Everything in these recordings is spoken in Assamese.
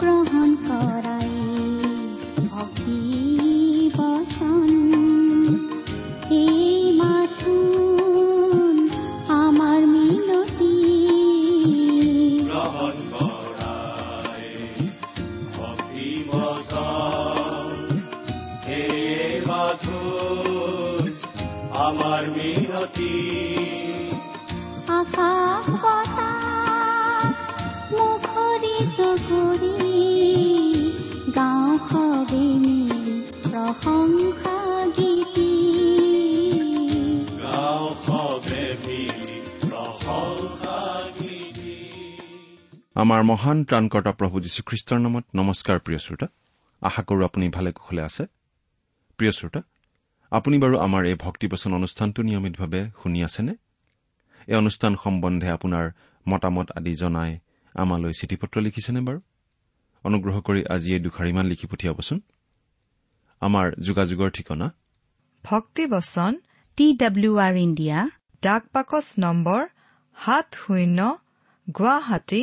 গ্ৰহণ কৰাই ভক্তি বচন আমাৰ মহান ত্ৰাণকৰ্তা প্ৰভু যীশুখ্ৰীষ্টৰ নামত নমস্কাৰ প্ৰিয় শ্ৰোতা। আশা কৰো আপুনি ভালে কুশলে আছে। প্ৰিয় শ্ৰোতা আপুনি বাৰু আমাৰ এই ভক্তিবচন অনুষ্ঠানটো নিয়মিতভাৱে শুনি আছেনে? এই অনুষ্ঠান সম্বন্ধে আপোনাৰ মতামত আদি জনাই আমালৈ চিঠি পত্ৰ লিখিছেনে বাৰু? অনুগ্ৰহ কৰি আজি এই দুখাৰিমান লিখি পঠিয়াবচোন। আমাৰ যোগাযোগৰ ঠিকনা? ভক্তিবচন টি ডাব্লিউ আৰ ইণ্ডিয়া ডাক পাকচ নম্বৰ সাত শূন্য গুৱাহাটী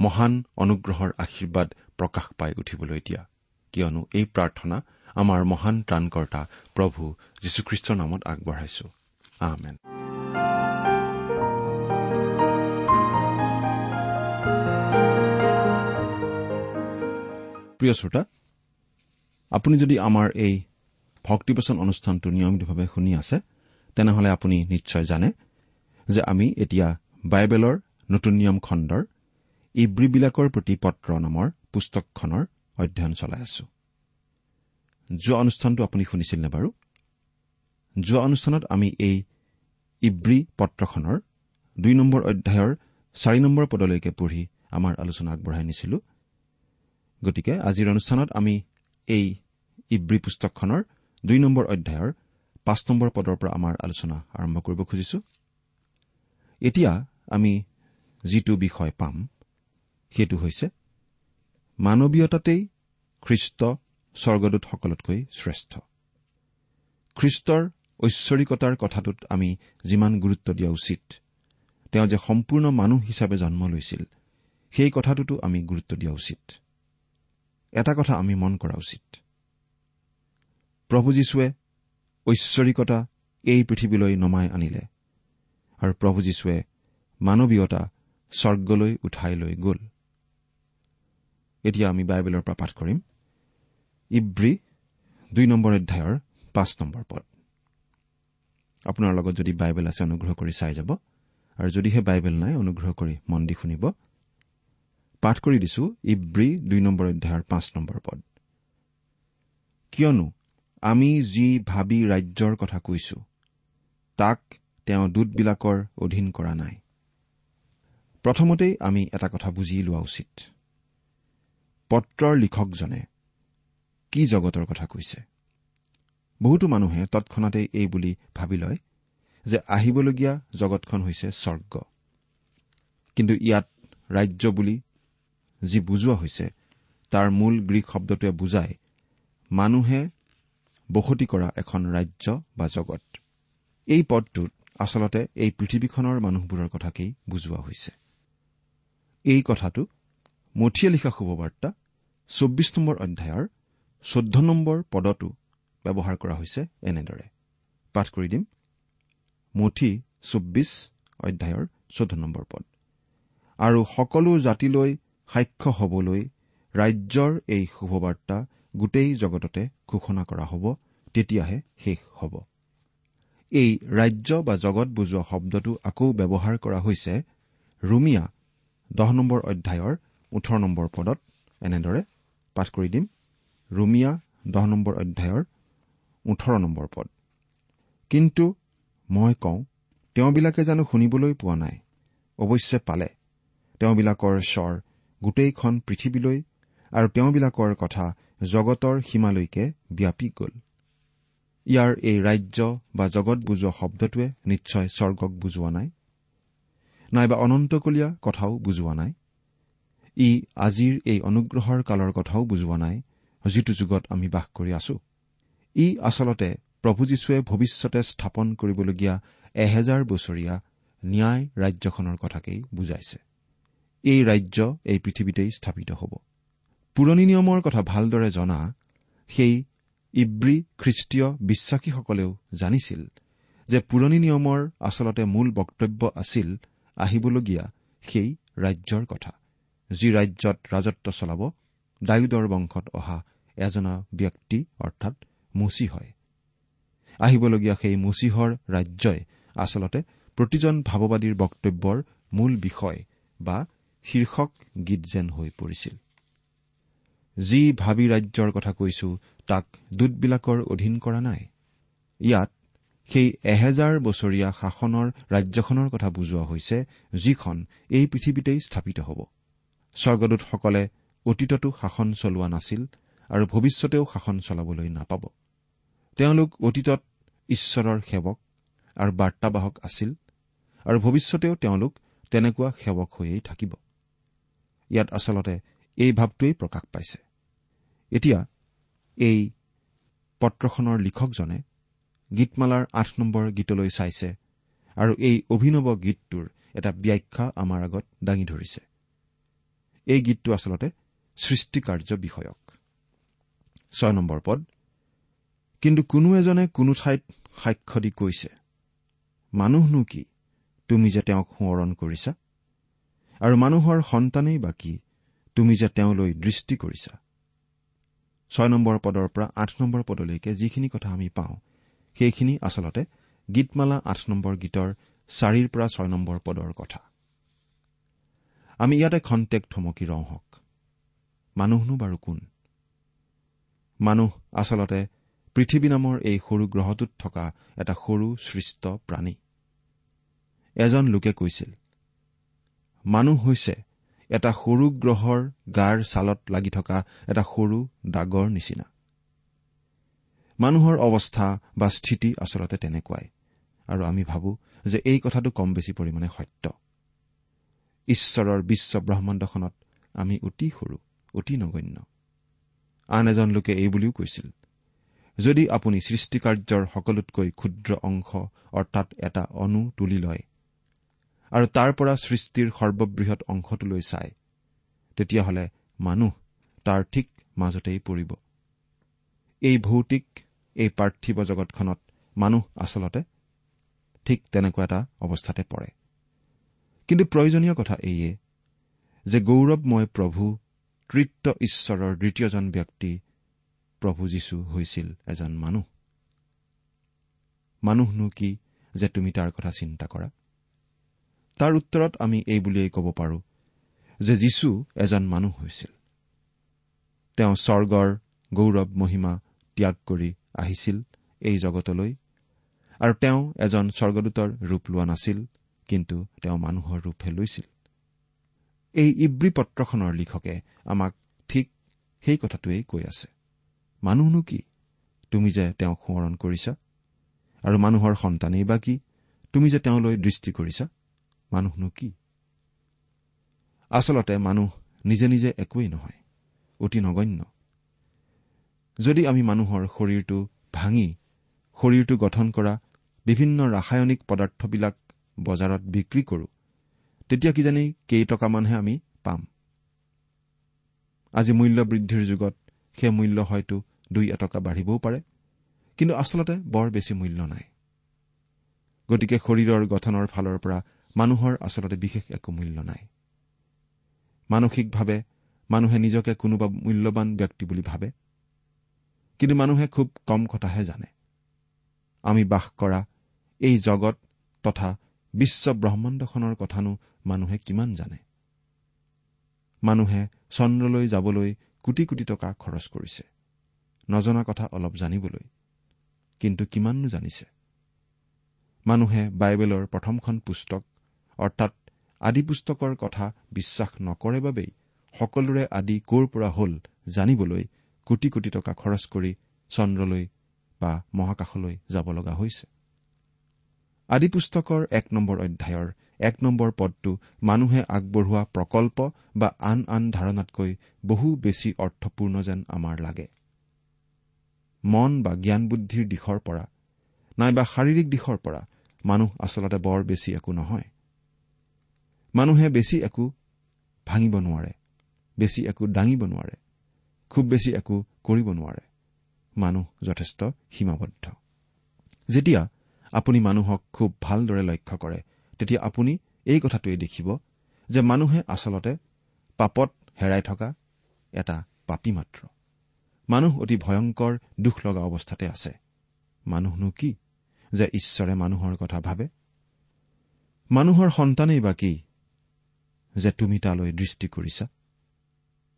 মহান অনুগ্ৰহৰ আশীৰ্বাদ প্ৰকাশ পাই উঠিবলৈ দিয়া। কিয়নো এই প্ৰাৰ্থনা আমাৰ মহান ত্ৰাণকৰ্তা প্ৰভু যীশুখ্ৰীষ্টৰ নামত আগবঢ়াইছো। আমেন। প্ৰিয় শ্ৰোতা আপুনি যদি আমাৰ এই ভক্তিবচন অনুষ্ঠানটো নিয়মিতভাৱে শুনি আছে তেনেহলে আপুনি নিশ্চয় জানে যে আমি এতিয়া বাইবেলৰ নতুন নিয়ম খণ্ডৰ ইব্ৰীবিলাকৰ প্ৰতি পত্ৰ নামৰ পুস্তকখনৰ অধ্যয়ন চলাই আছো। যোৱা অনুষ্ঠানটো আপুনি শুনিছিল নে বাৰু? যোৱা অনুষ্ঠানত আমি এই ইব্ৰী পত্ৰখনৰ দুই নম্বৰ অধ্যায়ৰ চাৰি নম্বৰ পদলৈকে পঢ়ি আমাৰ আলোচনা আগবঢ়াই নিছিলো। গতিকে আজিৰ অনুষ্ঠানত আমি এই ইব্ৰী পুস্তকখনৰ দুই নম্বৰ অধ্যায়ৰ পাঁচ নম্বৰ পদৰ পৰা আমাৰ আলোচনা আৰম্ভ কৰিব খুজিছো। এতিয়া আমি যিটো বিষয় পাম সেইটো হৈছে মানৱীয়তাতেই খ্ৰীষ্ট স্বৰ্গদূতসকলতকৈ শ্ৰেষ্ঠ। খ্ৰীষ্টৰ ঐশ্বৰিকতাৰ কথাটোত আমি যিমান গুৰুত্ব দিয়া উচিত তেওঁ যে সম্পূৰ্ণ মানুহ হিচাপে জন্ম লৈছিল সেই কথাটোতো আমি গুৰুত্ব দিয়া উচিত। এটা কথা আমি মন কৰা উচিত। প্ৰভু যীশুৱে ঐশ্বৰিকতা এই পৃথিৱীলৈ নমাই আনিলে আৰু প্ৰভু যীশুৱে মানৱীয়তা স্বৰ্গলৈ উঠাই লৈ গ'ল। এতিয়া আমি বাইবেলৰ পৰা পাঠ কৰিম। ইব্ৰী দুই নম্বৰ অধ্যায়ৰ পাঁচ নম্বৰ পদ। আপোনাৰ লগত যদি বাইবেল আছে অনুগ্ৰহ কৰি চাই যাব। আৰু যদিহে বাইবেল নাই অনুগ্ৰহ কৰি মন দি শুনিব। পাঠ কৰি দিছো ইব্ৰী দুই নম্বৰ অধ্যায়ৰ পাঁচ নম্বৰ পদ। কিয়নো আমি যি ভাবি ৰাজ্যৰ কথা কৈছো তাক তেওঁ দূতবিলাকৰ অধীন কৰা নাই। প্ৰথমতেই আমি এটা কথা বুজি লোৱা উচিত। পত্ৰৰ লিখকজনে কি জগতৰ কথা কৈছে? বহুতো মানুহে তৎক্ষণাতেই এই বুলি ভাবি লয় যে আহিবলগীয়া জগতখন হৈছে স্বৰ্গ। কিন্তু ইয়াত ৰাজ্য বুলি যি বুজোৱা হৈছে তাৰ মূল গ্ৰীক শব্দটোৱে বুজায় মানুহে বসতি কৰা এখন ৰাজ্য বা জগত। এই পদটোত আচলতে এই পৃথিৱীখনৰ মানুহবোৰৰ কথাকেই বুজোৱা হৈছে। এই কথাটো মঠিয়ে লিখা শুভবাৰ্তা চৌব্বিছ নম্বৰ অধ্যায়ৰ চৈধ্য নম্বৰ পদতো ব্যৱহাৰ কৰা হৈছে এনেদৰে। পাঠ কৰি দিম। মঠি চৌব্বিছ অধ্যায়ৰ চৈধ্য নম্বৰ পদ। আৰু সকলো জাতিলৈ সাক্ষ্য হবলৈ ৰাজ্যৰ এই শুভবাৰ্তা গোটেই জগততে ঘোষণা কৰা হ'ব তেতিয়াহে শেষ হ'ব। এই ৰাজ্য বা জগত বুজোৱা শব্দটো আকৌ ব্যৱহাৰ কৰা হৈছে ৰুমিয়া দহ নম্বৰ অধ্যায়ৰ ওঠৰ নম্বৰ পদত এনেদৰে পাঠ কৰি দিম। ৰুমিয়া দহ নম্বৰ অধ্যায়ৰ ওঠৰ নম্বৰ পদ। কিন্তু মই কওঁ তেওঁবিলাকে জানো শুনিবলৈ পোৱা নাই। অৱশ্যে পালে। তেওঁবিলাকৰ স্বৰ গোটেইখন পৃথিৱীলৈ আৰু তেওঁবিলাকৰ কথা জগতৰ সীমালৈকে ব্যাপি গ'ল। ইয়াৰ এই ৰাজ্য বা জগত বুজোৱা শব্দটোৱে নিশ্চয় স্বৰ্গক বুজোৱা নাই। নাইবা অনন্তকলীয়া কথাও বুজোৱা নাই। ই আজিৰ এই অনুগ্ৰহৰ কালৰ কথাও বুজোৱা নাই যিটো যুগত আমি বাস কৰি আছো। ই আচলতে প্ৰভু যীশুৱে ভৱিষ্যতে স্থাপন কৰিবলগীয়া এহেজাৰ বছৰীয়া ন্যায় ৰাজ্যখনৰ কথাকেই বুজাইছে। এই ৰাজ্য এই পৃথিৱীতেই স্থাপিত হ'ব। পুৰণি নিয়মৰ কথা ভালদৰে জনা সেই ইব্ৰী খ্ৰীষ্টীয় বিশ্বাসীসকলেও জানিছিল যে পুৰণি নিয়মৰ আচলতে মূল বক্তব্য আছিল আহিবলগীয়া সেই ৰাজ্যৰ কথা। যি ৰাজ্যত ৰাজত্ব চলাব ডায়ুদৰ বংশত অহা এজনা ব্যক্তি অৰ্থাৎ মুচি হয়। আহিবলগীয়া সেই মুচিহৰ ৰাজ্যই আচলতে প্ৰতিজন ভাৱবাদীৰ বক্তব্যৰ মূল বিষয় বা শীৰ্ষক গীত যেন হৈ পৰিছিল। যি ভাবি ৰাজ্যৰ কথা কৈছো তাক দূতবিলাকৰ অধীন কৰা নাই। ইয়াত সেই এহেজাৰ বছৰীয়া শাসনৰ ৰাজ্যখনৰ কথা বুজোৱা হৈছে যিখন এই পৃথিৱীতেই স্থাপিত হ'ব। স্বৰ্গদূতসকলে অতীততো শাসন চলোৱা নাছিল আৰু ভৱিষ্যতেও শাসন চলাবলৈ নাপাব। তেওঁলোক অতীতত ঈশ্বৰৰ সেৱক আৰু বাৰ্তাবাহক আছিল আৰু ভৱিষ্যতেও তেওঁলোক তেনেকুৱা সেৱক হৈয়েই থাকিব। ইয়াত আচলতে এই ভাৱটোৱেই প্ৰকাশ পাইছে। এতিয়া এই পত্ৰখনৰ লিখকজনে গীতমালাৰ আঠ নম্বৰ গীতলৈ চাইছে আৰু এই অভিনৱ গীতটোৰ এটা ব্যাখ্যা আমাৰ আগত দাঙি ধৰিছে। এই গীতটো আচলতে সৃষ্টিকাৰ্য বিষয়ক। ছয় নম্বৰ পদ। কিন্তু কোনো এজনে কোনো ঠাইত সাক্ষ্য দি কৈছে মানুহনো কি? তুমি যে তেওঁক সোঁৱৰণ কৰিছা? আৰু মানুহৰ সন্তানেই বা কি? তুমি যে তেওঁলৈ দৃষ্টি কৰিছা? ছয় নম্বৰ পদৰ পৰা আঠ নম্বৰ পদলৈকে যিখিনি কথা আমি পাওঁ সেইখিনি আচলতে গীতমালা আঠ নম্বৰ গীতৰ চাৰিৰ পৰা ছয় নম্বৰ পদৰ কথা। আমি ইয়াতে খন্তেক থমকি ৰওঁ হওক। মানুহনো বাৰু কোন? মানুহ আচলতে পৃথিৱী নামৰ এই সৰু গ্ৰহটোত থকা এটা সৰু সৃষ্ট প্ৰাণী। এজন লোকে কৈছিল মানুহ হৈছে এটা সৰু গ্ৰহৰ গাৰ ছালত লাগি থকা এটা সৰু দাগৰ নিচিনা। মানুহৰ অৱস্থা বা স্থিতি আচলতে তেনেকুৱাই। আৰু আমি ভাবো যে এই কথাটো কম বেছি পৰিমাণে সত্য। ঈশ্বৰৰ বিশ্ব ব্ৰহ্মাণ্ডখনত আমি অতি সৰু অতি নগণ্য। আন এজন লোকে এই বুলিও কৈছিল যদি আপুনি সৃষ্টিকাৰ্যৰ সকলোতকৈ ক্ষুদ্ৰ অংশ অৰ্থাৎ এটা অণু তুলি লয় আৰু তাৰ পৰা সৃষ্টিৰ সৰ্ববৃহৎ অংশটোলৈ চায় তেতিয়াহ'লে মানুহ তাৰ ঠিক মাজতেই পৰিব। এই ভৌতিক এই পাৰ্থিৱ জগতখনত মানুহ আচলতে ঠিক তেনেকুৱা এটা অৱস্থাতে পৰে। কিন্তু প্ৰয়োজনীয় কথা এইয়ে যে গৌৰৱময় প্ৰভু তৃত্ব ঈশ্বৰৰ দ্বিতীয়জন ব্যক্তি প্ৰভু যীশু হৈছিল এজন মানুহ। মানুহনো কি যে তুমি তাৰ কথা চিন্তা কৰা? তাৰ উত্তৰত আমি এই বুলিয়েই ক'ব পাৰো যে যীশু এজন মানুহ হৈছিল। তেওঁ স্বৰ্গৰ গৌৰৱ মহিমা ত্যাগ কৰি আহিছিল এই জগতলৈ আৰু তেওঁ এজন স্বৰ্গদূতৰ ৰূপ লোৱা নাছিল। কিন্তু তেওঁ মানুহৰ ৰূপহে লৈছিল। এই ইব্ৰী পত্ৰখনৰ লিখকে আমাক ঠিক সেই কথাটোৱেই কৈ আছে। মানুহনো কি? তুমি যে তেওঁক সোঁৱৰণ কৰিছা? আৰু মানুহৰ সন্তানেই বা কি? তুমি যে তেওঁলৈ দৃষ্টি কৰিছা? মানুহনো কি? আচলতে মানুহ নিজে নিজে একোৱেই নহয় অতি নগণ্য। যদি আমি মানুহৰ শৰীৰটো ভাঙি শৰীৰটো গঠন কৰা বিভিন্ন ৰাসায়নিক পদাৰ্থবিলাক বজাৰত বিক্ৰী কৰো। তেতিয়া কিজানি কেইটকামানহে আমি পাম। আজি মূল্য বৃদ্ধিৰ যুগত সেই মূল্য হয়তো দুই এটকা বাঢ়িবও পাৰে কিন্তু আচলতে বৰ বেছি মূল্য নাই। গতিকে শৰীৰৰ গঠনৰ ফালৰ পৰা মানুহৰ আচলতে বিশেষ একো মূল্য নাই। মানসিকভাৱে মানুহে নিজকে কোনোবা মূল্যৱান ব্যক্তি বুলি ভাবে কিন্তু মানুহে খুব কম কথাহে জানে। আমি বাস কৰা এই জগত তথা বিশ্ব ব্ৰহ্মাণ্ডখনৰ কথানো মানুহে কিমান জানে? মানুহে চন্দ্ৰলৈ যাবলৈ কোটি কোটি টকা খৰচ কৰিছে। নজনা কথা অলপ জানিবলৈ কিন্তু কিমাননো জানিছে? মানুহে বাইবেলৰ প্ৰথমখন পুস্তক অৰ্থাৎ আদি পুস্তকৰ কথা বিশ্বাস নকৰে বাবেই সকলোৰে আদি ক'ৰ পৰা হ'ল জানিবলৈ কোটি কোটি টকা খৰচ কৰি চন্দ্ৰলৈ বা মহাকাশলৈ যাব লগা হৈছে। আদি পুস্তকৰ এক নম্বৰ অধ্যায়ৰ এক নম্বৰ পদটো মানুহে আগবঢ়োৱা প্ৰকল্প বা আন আন ধাৰণাতকৈ বহু বেছি অৰ্থপূৰ্ণ যেন আমাৰ লাগে। মন বা জ্ঞান বুদ্ধিৰ দিশৰ পৰা নাইবা শাৰীৰিক দিশৰ পৰা মানুহ আচলতে বৰ বেছি একো নহয়। মানুহে বেছি একো ভাঙিব নোৱাৰে বেছি একো দাঙিব নোৱাৰে খুব বেছি একো কৰিব নোৱাৰে। মানুহ যথেষ্ট সীমাবদ্ধ। যেতিয়া আপুনি মানুহক খুব ভালদৰে লক্ষ্য কৰে তেতিয়া আপুনি এই কথাটোৱেই দেখিব যে মানুহে আচলতে পাপত হেৰাই থকা এটা পাপী মাত্ৰ। মানুহ অতি ভয়ংকৰ দুখ লগা অৱস্থাতে আছে। মানুহনো কি যে ঈশ্বৰে মানুহৰ কথা ভাবে? মানুহৰ সন্তানেই বা কি যে তুমি তালৈ দৃষ্টি কৰিছা?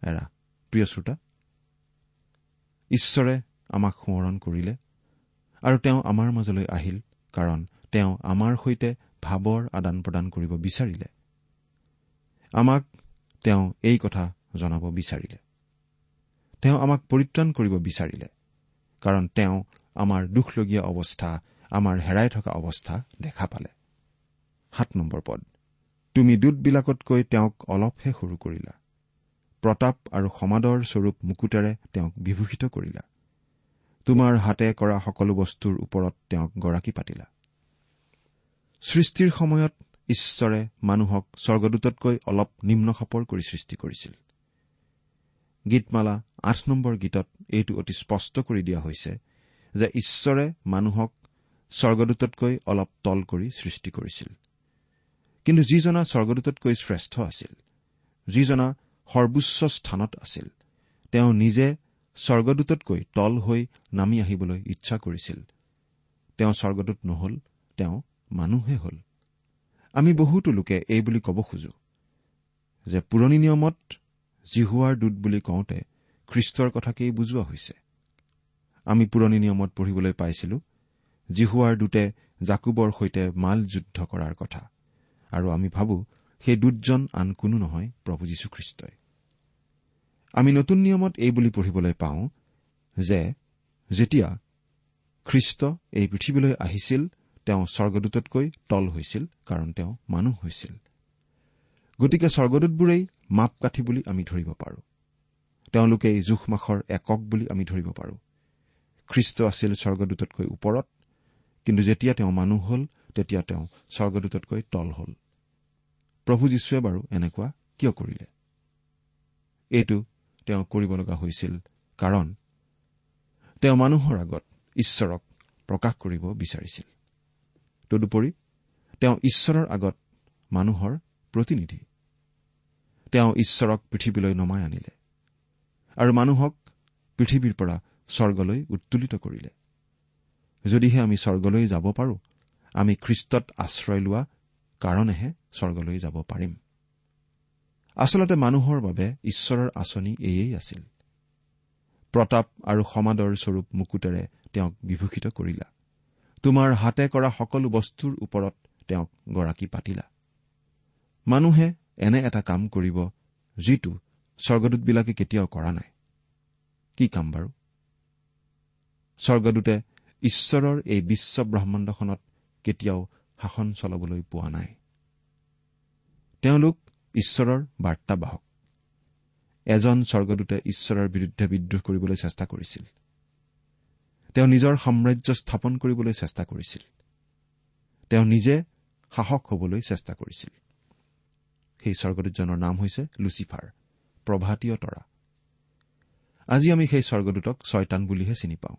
এৰা প্ৰিয় শ্ৰোতা ঈশ্বৰে আমাক সোঁৱৰণ কৰিলে আৰু তেওঁ আমাৰ মাজলৈ আহিল। কাৰণ তেওঁ আমাৰ সৈতে ভাৱৰ আদান প্ৰদান কৰিব বিচাৰিলে। আমাক তেওঁ এই কথা জনাব বিচাৰিলে। তেওঁ আমাক পৰিত্ৰাণ কৰিব বিচাৰিলে কাৰণ তেওঁ আমাৰ দুখলগীয়া অৱস্থা আমাৰ হেৰাই থকা অৱস্থা দেখা পালে। সাত নম্বৰ পদ। তুমি দূতবিলাকতকৈ তেওঁক অলপহে সৰু কৰিলা। প্ৰতাপ আৰু সমাদৰ স্বৰূপ মুকুটেৰে তেওঁক বিভূষিত কৰিলা। তোমাৰ হাতে কৰা সকলো বস্তুৰ ওপৰত তেওঁক গৰাকী পাতিলা। সৃষ্টিৰ সময়ত ঈশ্বৰে মানুহক স্বৰ্গদূততকৈ অলপ নিম্নখাপৰ কৰি সৃষ্টি কৰিছিল। গীতমালা আঠ নম্বৰ গীতত এইটো অতি স্পষ্ট কৰি দিয়া হৈছে যে ঈশ্বৰে মানুহক স্বৰ্গদূততকৈ অলপ তল কৰি সৃষ্টি কৰিছিল। কিন্তু যিজনা স্বৰ্গদূততকৈ শ্ৰেষ্ঠ আছিল যিজনা সৰ্বোচ্চ স্থানত আছিল তেওঁ নিজে স্বৰ্গদূততকৈ তল হৈ নামি আহিবলৈ ইচ্ছা কৰিছিল। তেওঁ স্বৰ্গদূত নহল তেওঁ মানুহে হ'ল। আমি বহুতো লোকে এই বুলি ক'ব খোজো যে পুৰণি নিয়মত জিহুৱাৰ দূত বুলি কওঁতে খ্ৰীষ্টৰ কথাকেই বুজোৱা হৈছে। আমি পুৰণি নিয়মত পঢ়িবলৈ পাইছিলো জিহুৱাৰ দূতে জাকুবৰ সৈতে মাল যুদ্ধ কৰাৰ কথা। আৰু আমি ভাবো সেই দূতজন আন কোনো নহয় প্ৰভু যীশুখ্ৰীষ্টই। আমি নতুন নিয়মত এই বুলি পঢ়িবলৈ পাওঁ যে যেতিয়া খ্ৰীষ্ট এই পৃথিৱীলৈ আহিছিল তেওঁ স্বৰ্গদূততকৈ তল হৈছিল কাৰণ তেওঁ মানুহ হৈছিল। গতিকে স্বৰ্গদূতবোৰেই মাপকাঠি বুলি আমি ধৰিব পাৰো। তেওঁলোকেই জোখমাখৰ একক বুলি আমি ধৰিব পাৰো। খ্ৰীষ্ট আছিল স্বৰ্গদূততকৈ ওপৰত কিন্তু যেতিয়া তেওঁ মানুহ হ'ল তেতিয়া তেওঁ স্বৰ্গদূততকৈ তল হ'ল। প্ৰভু যীশুৱে বাৰু এনেকুৱা কিয় কৰিলে? এইটো তেওঁ কৰিব লগা হৈছিল কাৰণ তেওঁ মানুহৰ আগত ঈশ্বৰক প্ৰকাশ কৰিব বিচাৰিছিল। তদুপৰি তেওঁ ঈশ্বৰৰ আগত মানুহৰ প্ৰতিনিধি। তেওঁ ঈশ্বৰক পৃথিৱীলৈ নমাই আনিলে আৰু মানুহক পৃথিৱীৰ পৰা স্বৰ্গলৈ উত্তোলিত কৰিলে। যদিহে আমি স্বৰ্গলৈ যাব পাৰো আমি খ্ৰীষ্টত আশ্ৰয় লোৱা কাৰণেহে স্বৰ্গলৈ যাব পাৰিম। আচলতে মানুহৰ বাবে ঈশ্বৰৰ আঁচনি এয়েই আছিল। প্ৰতাপ আৰু সমাদৰ স্বৰূপ মুকুটেৰে তেওঁক বিভূষিত কৰিলা। তোমাৰ হাতে কৰা সকলো বস্তুৰ ওপৰত তেওঁক গৰাকী পাতিলা। মানুহে এনে এটা কাম কৰিব যিটো স্বৰ্গদূতবিলাকে কেতিয়াও কৰা নাই। কি কাম বাৰু? স্বৰ্গদূতে ঈশ্বৰৰ এই বিশ্ব ব্ৰহ্মাণ্ডখনত কেতিয়াও শাসন চলাবলৈ পোৱা নাই। তেওঁলোক ঈশ্বৰৰ বাৰ্তাবাহক এজন স্বৰ্গদূতে ঈশ্বৰৰ বিৰুদ্ধে বিদ্ৰোহ কৰিবলৈ চেষ্টা কৰিছিল। তেওঁ নিজৰ সাম্ৰাজ্য স্থাপন কৰিবলৈ চেষ্টা কৰিছিল। তেওঁ নিজে সাহস হবলৈ চেষ্টা কৰিছিল। সেই স্বৰ্গদূতজনৰ নাম হৈছে লুচিফাৰ প্ৰভাতীয় তৰা। আজি আমি সেই স্বৰ্গদূতক ছয়তান বুলিহে চিনি পাওঁ।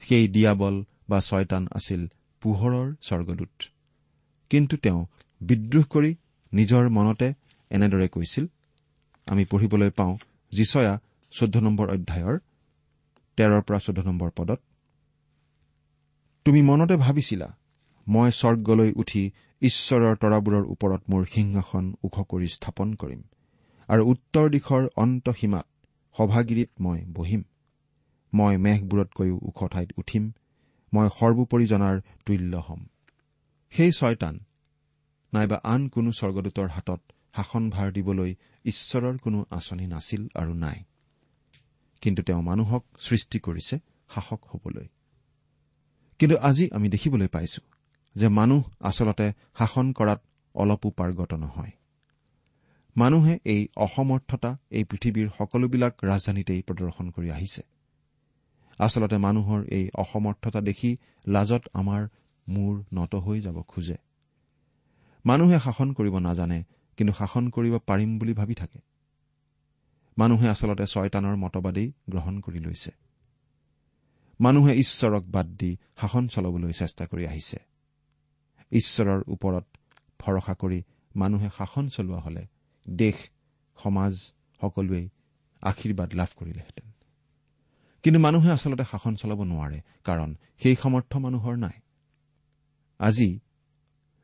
সেই দিয়াবল বা ছয়তান আছিল পোহৰৰ স্বৰ্গদূত। কিন্তু তেওঁ বিদ্ৰোহ কৰি নিজৰ মনতে এনেদৰে কৈছিল আমি পঢ়িবলৈ পাওঁ যিচয়া চৈধ্য নম্বৰ অধ্যায়ৰ তেৰৰ পৰা চৈধ্য নম্বৰ পদত তুমি মনতে ভাবিছিলা মই স্বৰ্গলৈ উঠি ঈশ্বৰৰ তৰাবোৰৰ ওপৰত মোৰ সিংহাসন ওখ কৰি স্থাপন কৰিম আৰু উত্তৰ দিশৰ অন্তসীমাত সভাগিৰিত মই বহিম। মই মেঘবোৰতকৈও ওখ ঠাইত উঠিম মই সৰ্বোপৰি জনাৰ তুল্য হ'ম। সেই ছয়তান নাইবা আন কোনো স্বৰ্গদূতৰ হাতত শাসনভাৰ দিবলৈ ঈশ্বৰৰ কোনো আঁচনি নাছিল আৰু নাই। কিন্তু তেওঁ মানুহক সৃষ্টি কৰিছে শাসক হবলৈ। কিন্তু আজি আমি দেখিবলৈ পাইছো যে মানুহ আচলতে শাসন কৰাত অলপো পাৰ্গত নহয়। মানুহে এই অসমৰ্থতা এই পৃথিৱীৰ সকলোবিলাক ৰাজধানীতেই প্ৰদৰ্শন কৰি আহিছে। আচলতে মানুহৰ এই অসমৰ্থতা দেখি লাজত আমাৰ মূৰ নত হৈ যাব খোজে। মানুহে শাসন কৰিব নাজানে কিন্তু শাসন কৰিব পাৰিম বুলি ভাবি থাকে। মানুহে আচলতে ছয়তানৰ মতবাদেই গ্ৰহণ কৰি লৈছে। মানুহে ঈশ্বৰক বাদ দি শাসন চলাবলৈ চেষ্টা কৰি আহিছে। ঈশ্বৰৰ ওপৰত ভৰসা কৰি মানুহে শাসন চলোৱা হলে দেশ সমাজ সকলোৱেই আশীৰ্বাদ লাভ কৰিলেহেঁতেন। কিন্তু মানুহে আচলতে শাসন চলাব নোৱাৰে কাৰণ সেই সামৰ্থ্য মানুহৰ নাই। আজি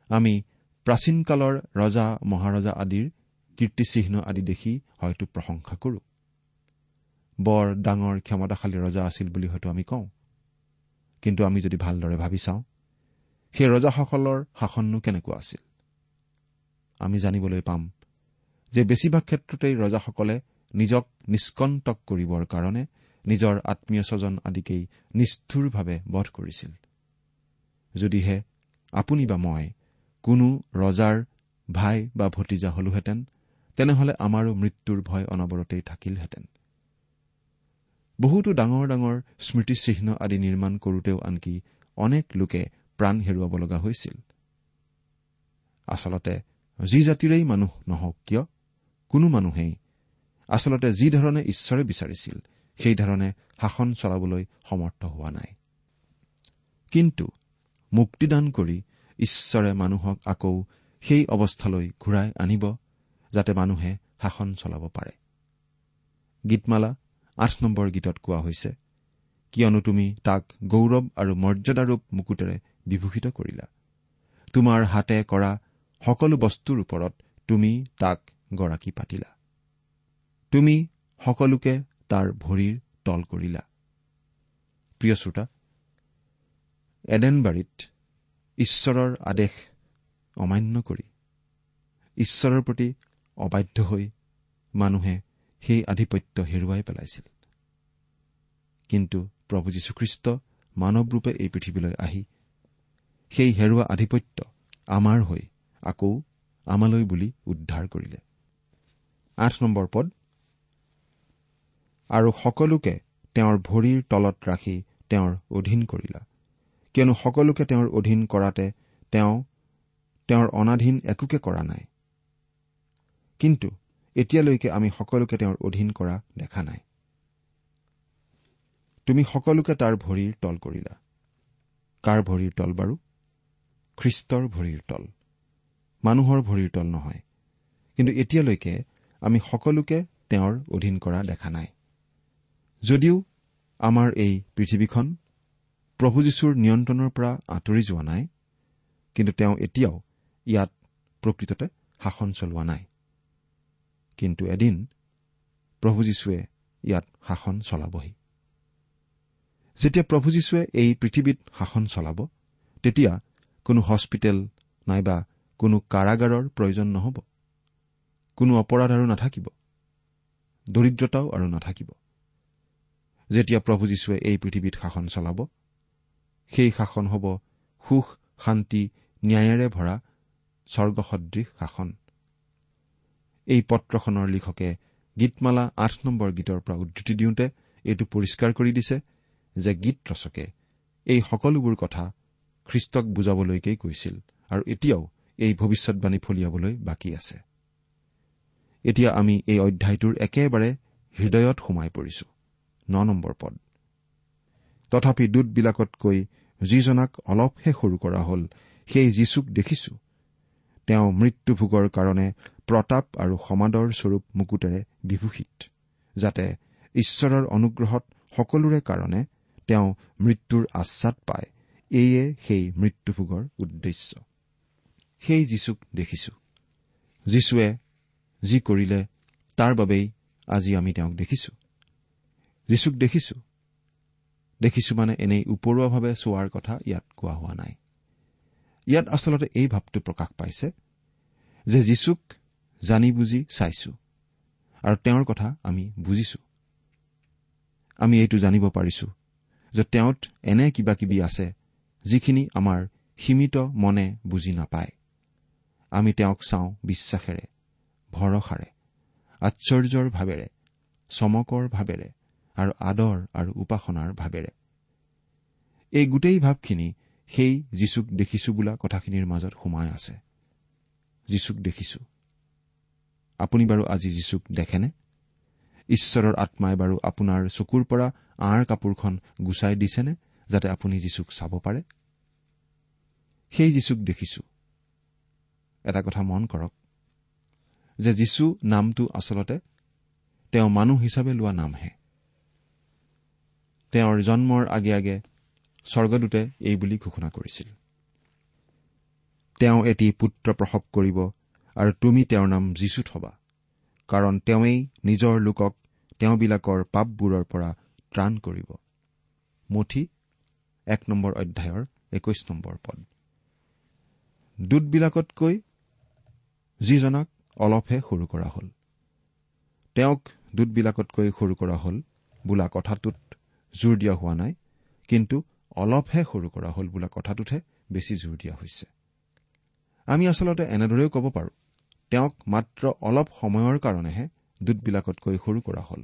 আমি প্ৰাচীন কালৰ ৰজা মহাৰজা আদিৰ কীৰ্তিচিহ্ন আদি দেখি হয়তো প্ৰশংসা কৰো। বৰ ডাঙৰ ক্ষমতাশালী ৰজা আছিল বুলি হয়তো আমি কওঁ। কিন্তু আমি যদি ভালদৰে ভাবি চাওঁ সেই ৰজাসকলৰ শাসননো কেনেকুৱা আছিল? আমি জানিবলৈ পাম যে বেছিভাগ ক্ষেত্ৰতেই ৰজাসকলে নিজক নিষ্কণ্টক কৰিবৰ কাৰণে নিজৰ আত্মীয় স্বজন আদিকেই নিষ্ঠুৰভাৱে বধ কৰিছিল। যদিহে আপুনি বা মই কোনো ৰজাৰ ভাই বা ভতিজা হলোহেঁতেন তেনেহলে আমাৰো মৃত্যুৰ ভয় অনবৰতেই থাকিলহেঁতেন। বহুতো ডাঙৰ ডাঙৰ স্মৃতিচিহ্ন আদি নিৰ্মাণ কৰোতেও আনকি অনেক লোকে প্ৰাণ হেৰুৱাব লগা হৈছিল। আচলতে যি জাতিৰেই মানুহ নহওক কিয় কোনো মানুহেই আচলতে যিধৰণে ঈশ্বৰে বিচাৰিছিল সেইধৰণে শাসন চলাবলৈ সমৰ্থ হোৱা নাই। কিন্তু মুক্তিদান কৰি ঈশ্বৰে মানুহক আকৌ সেই অৱস্থালৈ ঘূৰাই আনিব যাতে মানুহে শাসন চলাব পাৰে। গীতমালা আঠ নম্বৰ গীতত কোৱা হৈছে কিয়নো তুমি তাক গৌৰৱ আৰু মৰ্যাদাৰূপ মুকুটেৰে বিভূষিত কৰিলা। তোমাৰ হাতে কৰা সকলো বস্তুৰ ওপৰত তুমি তাক গৰাকী পাতিলা। তুমি সকলোকে তাৰ ভৰিৰ তল কৰিলা। প্ৰিয় শ্ৰোতা এডেনবাৰীত ঈশ্বৰৰ আদেশ অমান্য কৰি। ঈশ্বৰৰ প্ৰতি অবাধ্য হৈ মানুহে সেই আধিপত্য হেৰুৱাই পেলাইছিল। কিন্তু প্ৰভু যীশুখ্ৰীষ্ট মানৱৰূপে এই পৃথিৱীলৈ আহি সেই হেৰুৱা আধিপত্য আমাৰ হৈ আকৌ আমালৈ বুলি উদ্ধাৰ কৰিলে। আঠ নম্বৰ পদ। আৰু সকলোকে তেওঁৰ ভৰিৰ তলত ৰাখি তেওঁৰ অধীন কৰিলা। কিয়নো সকলোকে তেওঁৰ অধীন কৰাতে তেওঁ তেওঁৰ অনাধীন একোকে কৰা নাই। কিন্তু এতিয়ালৈকে আমি সকলোকে তেওঁৰ অধীন কৰা দেখা নাই। তুমি সকলোকে তাৰ ভৰিৰ তল কৰিলা। কাৰ ভৰিৰ তল বাৰু? খ্ৰীষ্টৰ ভৰিৰ তল। মানুহৰ ভৰিৰ তল নহয়। কিন্তু এতিয়ালৈকে আমি সকলোকে তেওঁৰ অধীন কৰা দেখা নাই। যদিও আমাৰ এই পৃথিৱীখন প্ৰভু যীশুৰ নিয়ন্ত্ৰণৰ পৰা আঁতৰি যোৱা নাই কিন্তু তেওঁ এতিয়াও ইয়াত প্ৰকৃততে শাসন চলোৱা নাই। কিন্তু এদিন প্ৰভু যীশুৱে ইয়াত শাসন চলাবহি। যেতিয়া প্ৰভু যীশুৱে এই পৃথিৱীত শাসন চলাব তেতিয়া কোনো হস্পিটেল নাইবা কোনো কাৰাগাৰৰ প্ৰয়োজন নহ'ব। কোনো অপৰাধ আৰু নাথাকিব। দৰিদ্ৰতাও আৰু নাথাকিব। যেতিয়া প্ৰভু যীশুৱে এই পৃথিৱীত শাসন চলাব সেই শাসন হ'ব। সুখ শান্তি ন্যায়েৰে ভৰা স্বৰ্গসদৃশ শাসন। এই পত্ৰখনৰ লিখকে গীতমালা আঠ নম্বৰ গীতৰ পৰা উদ্ধতি দিওঁতে এইটো পৰিষ্কাৰ কৰি দিছে যে গীত ৰচকে এই সকলোবোৰ কথা খ্ৰীষ্টক বুজাবলৈকেই কৈছিল আৰু এতিয়াও এই ভৱিষ্যৎবাণী ফলিয়াবলৈ বাকী আছে। এতিয়া আমি এই অধ্যায়টোৰ একেবাৰে হৃদয়ত সোমাই পৰিছো। ন নম্বৰ পদ। তথাপি দূতবিলাকতকৈ যিজনাক অলপহে সৰু কৰা হল সেই যীচুক দেখিছো। তেওঁ মৃত্যুভোগৰ কাৰণে প্ৰতাপ আৰু সমাদৰ স্বৰূপ মুকুটেৰে বিভূষিত যাতে ঈশ্বৰৰ অনুগ্ৰহত সকলোৰে কাৰণে তেওঁ মৃত্যুৰ আশ্বাদ পায়। এয়ে সেই মৃত্যুভোগৰ উদ্দেশ্য। সেই যীচুক দেখিছো। যীশুৱে যি কৰিলে তাৰ বাবেই আজি আমি তেওঁক দেখিছো। যীচুক দেখিছো। দেখিছো মানে এনেই ওপৰুৱাভাৱে চোৱাৰ কথা ইয়াত কোৱা হোৱা নাই। ইয়াত আচলতে এই ভাৱটো প্ৰকাশ পাইছে যে যীচুক জানি বুজি চাইছো আৰু তেওঁৰ কথা আমি বুজিছো। আমি এইটো জানিব পাৰিছো যে তেওঁত এনে কিবা কিবি আছে যিখিনি আমাৰ সীমিত মনে বুজি নাপায়। আমি তেওঁক চাওঁ বিশ্বাসেৰে ভৰসাৰে আশ্চৰ্যৰ ভাৱেৰে চমকৰ ভাৱেৰে আৰু আদৰ আৰু উপাসনাৰ ভাৱেৰে এই গোটেই ভাৱখিনি সেই যীচুক দেখিছো বোলা কথাখিনিৰ মাজত সোমাই আছে। যীচুক দেখিছো। আপুনি বাৰু আজি যীচুক দেখেনে? ঈশ্বৰৰ আত্মাই বাৰু আপোনাৰ চকুৰ পৰা আঁৰ কাপোৰখন গুচাই দিছেনে যাতে আপুনি যীচুক চাব পাৰে? সেই যীচুক দেখিছো। এটা কথা মন কৰক যে যীচু নামটো আচলতে তেওঁ মানুহ হিচাপে লোৱা নামহে। তেওঁৰ জন্মৰ আগে আগে স্বৰ্গদূতে এই বুলি ঘোষণা কৰিছিল। তেওঁ এটি পুত্ৰ প্ৰসৱ কৰিব আৰু তুমি তেওঁৰ নাম যীচু থবা কাৰণ তেওঁৱেই নিজৰ লোকক তেওঁবিলাকৰ পাপবোৰৰ পৰা ত্ৰাণ কৰিব। মঠি এক নম্বৰ অধ্যায়ৰ একৈশ নম্বৰ পদ। দূতবিলাকতকৈ যিজনাক অলপহে সৰু কৰা হল তেওঁক দূতবিলাকতকৈ সৰু কৰা হল বোলা কথাটোত জোৰ দিয়া হোৱা নাই কিন্তু অলপহে সৰু কৰা হল বোলা কথাটোতহে বেছি জোৰ দিয়া হৈছে। আমি আচলতে এনেদৰেও ক'ব পাৰোঁ তেওঁক মাত্ৰ অলপ সময়ৰ কাৰণেহে দূতবিলাকতকৈ সৰু কৰা হল।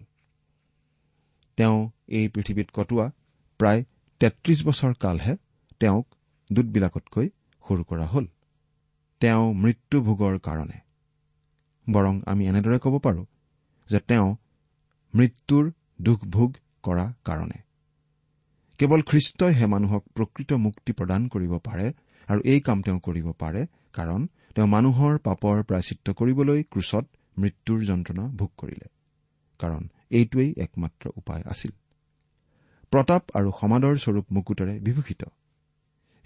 তেওঁ এই পৃথিৱীত কটোৱা প্ৰায় তেত্ৰিশ বছৰ কালহে তেওঁক দূতবিলাকতকৈ সৰু কৰা হল। তেওঁ মৃত্যুভোগৰ কাৰণে। বৰং আমি এনেদৰে ক'ব পাৰোঁ যে তেওঁ মৃত্যুৰ দুখভোগ কৰা কাৰণে। কেৱল খ্ৰীষ্টইহে মানুহক প্ৰকৃত মুক্তি প্ৰদান কৰিব পাৰে আৰু এই কাম তেওঁ কৰিব পাৰে কাৰণ তেওঁ মানুহৰ পাপৰ প্ৰায়চিত্ৰ কৰিবলৈ ক্ৰুচত মৃত্যুৰ যন্ত্ৰণা ভোগ কৰিলে। কাৰণ এইটোৱেই একমাত্ৰ উপায় আছিল। প্ৰতাপ আৰু সমাদৰ স্বৰূপ মুকুটেৰে বিভূষিত।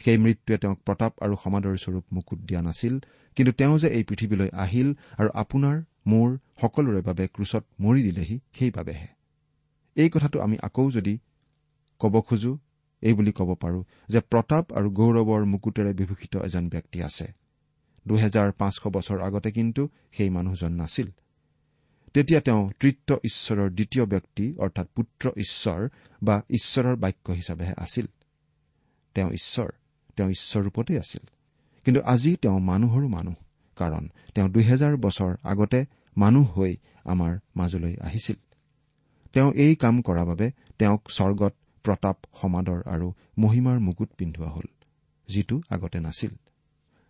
সেই মৃত্যুৱে তেওঁক প্ৰতাপ আৰু সমাদৰ স্বৰূপ মুকুট দিয়া নাছিল কিন্তু তেওঁ যে এই পৃথিৱীলৈ আহিল আৰু আপোনাৰ মোৰ সকলোৰে বাবে ক্ৰুচত মৰি দিলেহি সেইবাবেহে। এই কথাটো আমি আকৌ যদি ক'ব খোজো এই বুলি ক'ব পাৰো যে প্ৰতাপ আৰু গৌৰৱৰ মুকুটেৰে বিভূষিত এজন ব্যক্তি আছে। দুহেজাৰ পাঁচশ বছৰ আগতে কিন্তু সেই মানুহজন নাছিল। তেতিয়া তেওঁ তৃতীয় ঈশ্বৰৰ দ্বিতীয় ব্যক্তি অৰ্থাৎ পুত্ৰ ঈশ্বৰ বা ঈশ্বৰৰ বাক্য হিচাপেহে আছিল। তেওঁ ঈশ্বৰ তেওঁ ঈশ্বৰ ৰূপতেই আছিল। কিন্তু আজি তেওঁ মানুহৰো মানুহ কাৰণ তেওঁ দুহেজাৰ বছৰ আগতে মানুহ হৈ আমাৰ মাজলৈ আহিছিল। তেওঁ এই কাম কৰাৰ বাবে তেওঁক স্বৰ্গত প্ৰতাপ সমাদৰ আৰু মহিমাৰ মুকুট পিন্ধোৱা হ'ল যিটো আগতে নাছিল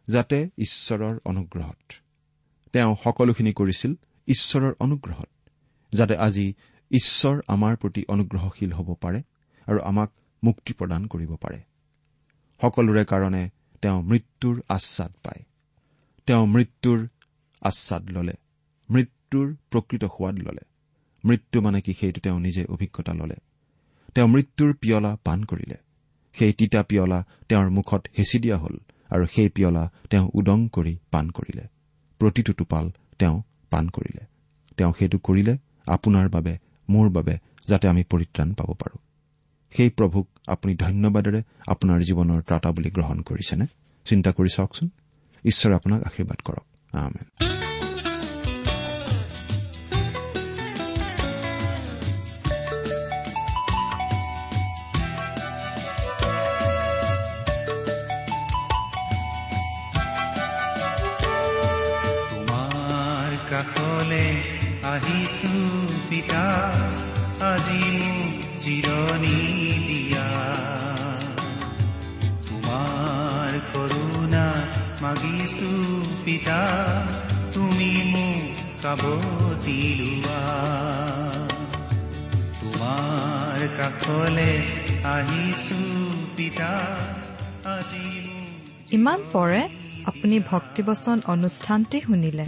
যাতে ঈশ্বৰৰ অনুগ্ৰহত। তেওঁ সকলোখিনি কৰিছিল ঈশ্বৰৰ অনুগ্ৰহত যাতে আজি ঈশ্বৰ আমাৰ প্ৰতি অনুগ্ৰহশীল হ'ব পাৰে আৰু আমাক মুক্তি প্ৰদান কৰিব পাৰে। সকলোৰে কাৰণে তেওঁ মৃত্যুৰ আশ্বাদ পায়। তেওঁ মৃত্যুৰ আশ্বাদ ললে মৃত্যুৰ প্ৰকৃত সোৱাদ ললে। মৃত্যু মানে কি সেইটো তেওঁ নিজে অভিজ্ঞতা ললে। তেওঁ মৃত্যুৰ পিয়লা পান কৰিলে। সেই তিতা পিয়লা তেওঁৰ মুখত হেঁচি দিয়া হ'ল আৰু সেই পিয়লা তেওঁ উদং কৰি পাণ কৰিলে। প্ৰতিটো টোপাল তেওঁ পাণ কৰিলে। তেওঁ সেইটো কৰিলে আপোনাৰ বাবে মোৰ বাবে যাতে আমি পৰিত্ৰাণ পাব পাৰো। সেই প্ৰভুক আপুনি ধন্যবাদেৰে আপোনাৰ জীৱনৰ ত্ৰাতা বুলি গ্ৰহণ কৰিছেনে? চিন্তা কৰি চাওকচোন। ঈশ্বৰে আপোনাক আশীৰ্বাদ কৰক। আহিছো পিতা আজি মোক জিৰণি দিয়া তোমাৰ কৰোণা মাগিছো পিতা তুমি মোক কাবতি লোৱা তোমাৰ কাষলে আহিছো পিতা আজি ইমান পৰে আপুনি ভক্তিবচন অনুষ্ঠানটি শুনিলে।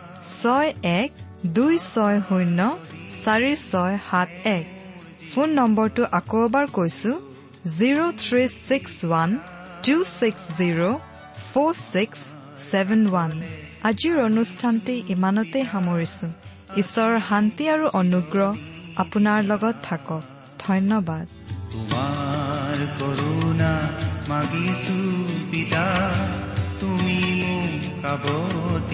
ছয় এক দুই ছয় শূন্য চাৰি ছয় সাত এক। ফোন নম্বৰটো আকৌ এবাৰ কৈছো zero' three six one two six zero' four six seven one. আজিৰ অনুষ্ঠানটি ইমানতে সামৰিছো। ঈশ্বৰৰ শান্তি আৰু অনুগ্ৰহ আপোনাৰ লগত থাকক। ধন্যবাদ। তোমাৰ কৰোণা মাগিছো পিতা। মোক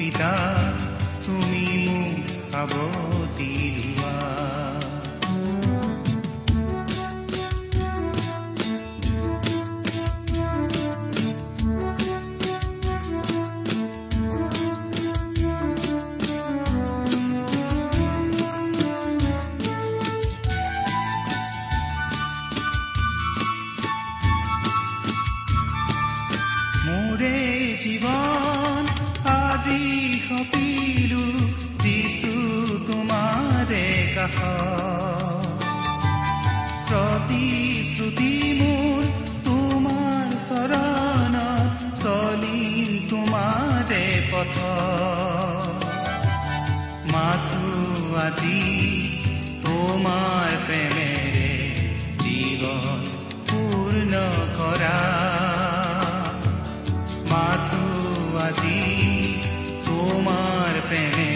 পিতা তুমি মোক সাৱতি লোৱা কাষ প্ৰতিশ্ৰুতি মোৰ তোমাৰ চৰণ চলিম তোমাৰে পথ মাথো আজি তোমাৰ প্ৰেমেৰে জীৱন পূৰ্ণ কৰা মাথো আজি তোমাৰ প্ৰেমেৰে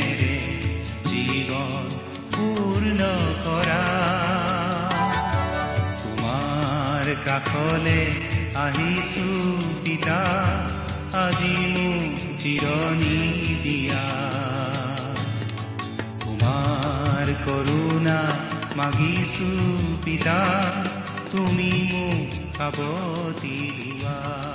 কৰা তোমাৰ কাষলে আহিছো পিতা আজি মোক জিৰণি দিয়া। তোমাৰ কৰোণা মাগিছো পিতা তুমি মোক খাব দিলোৱা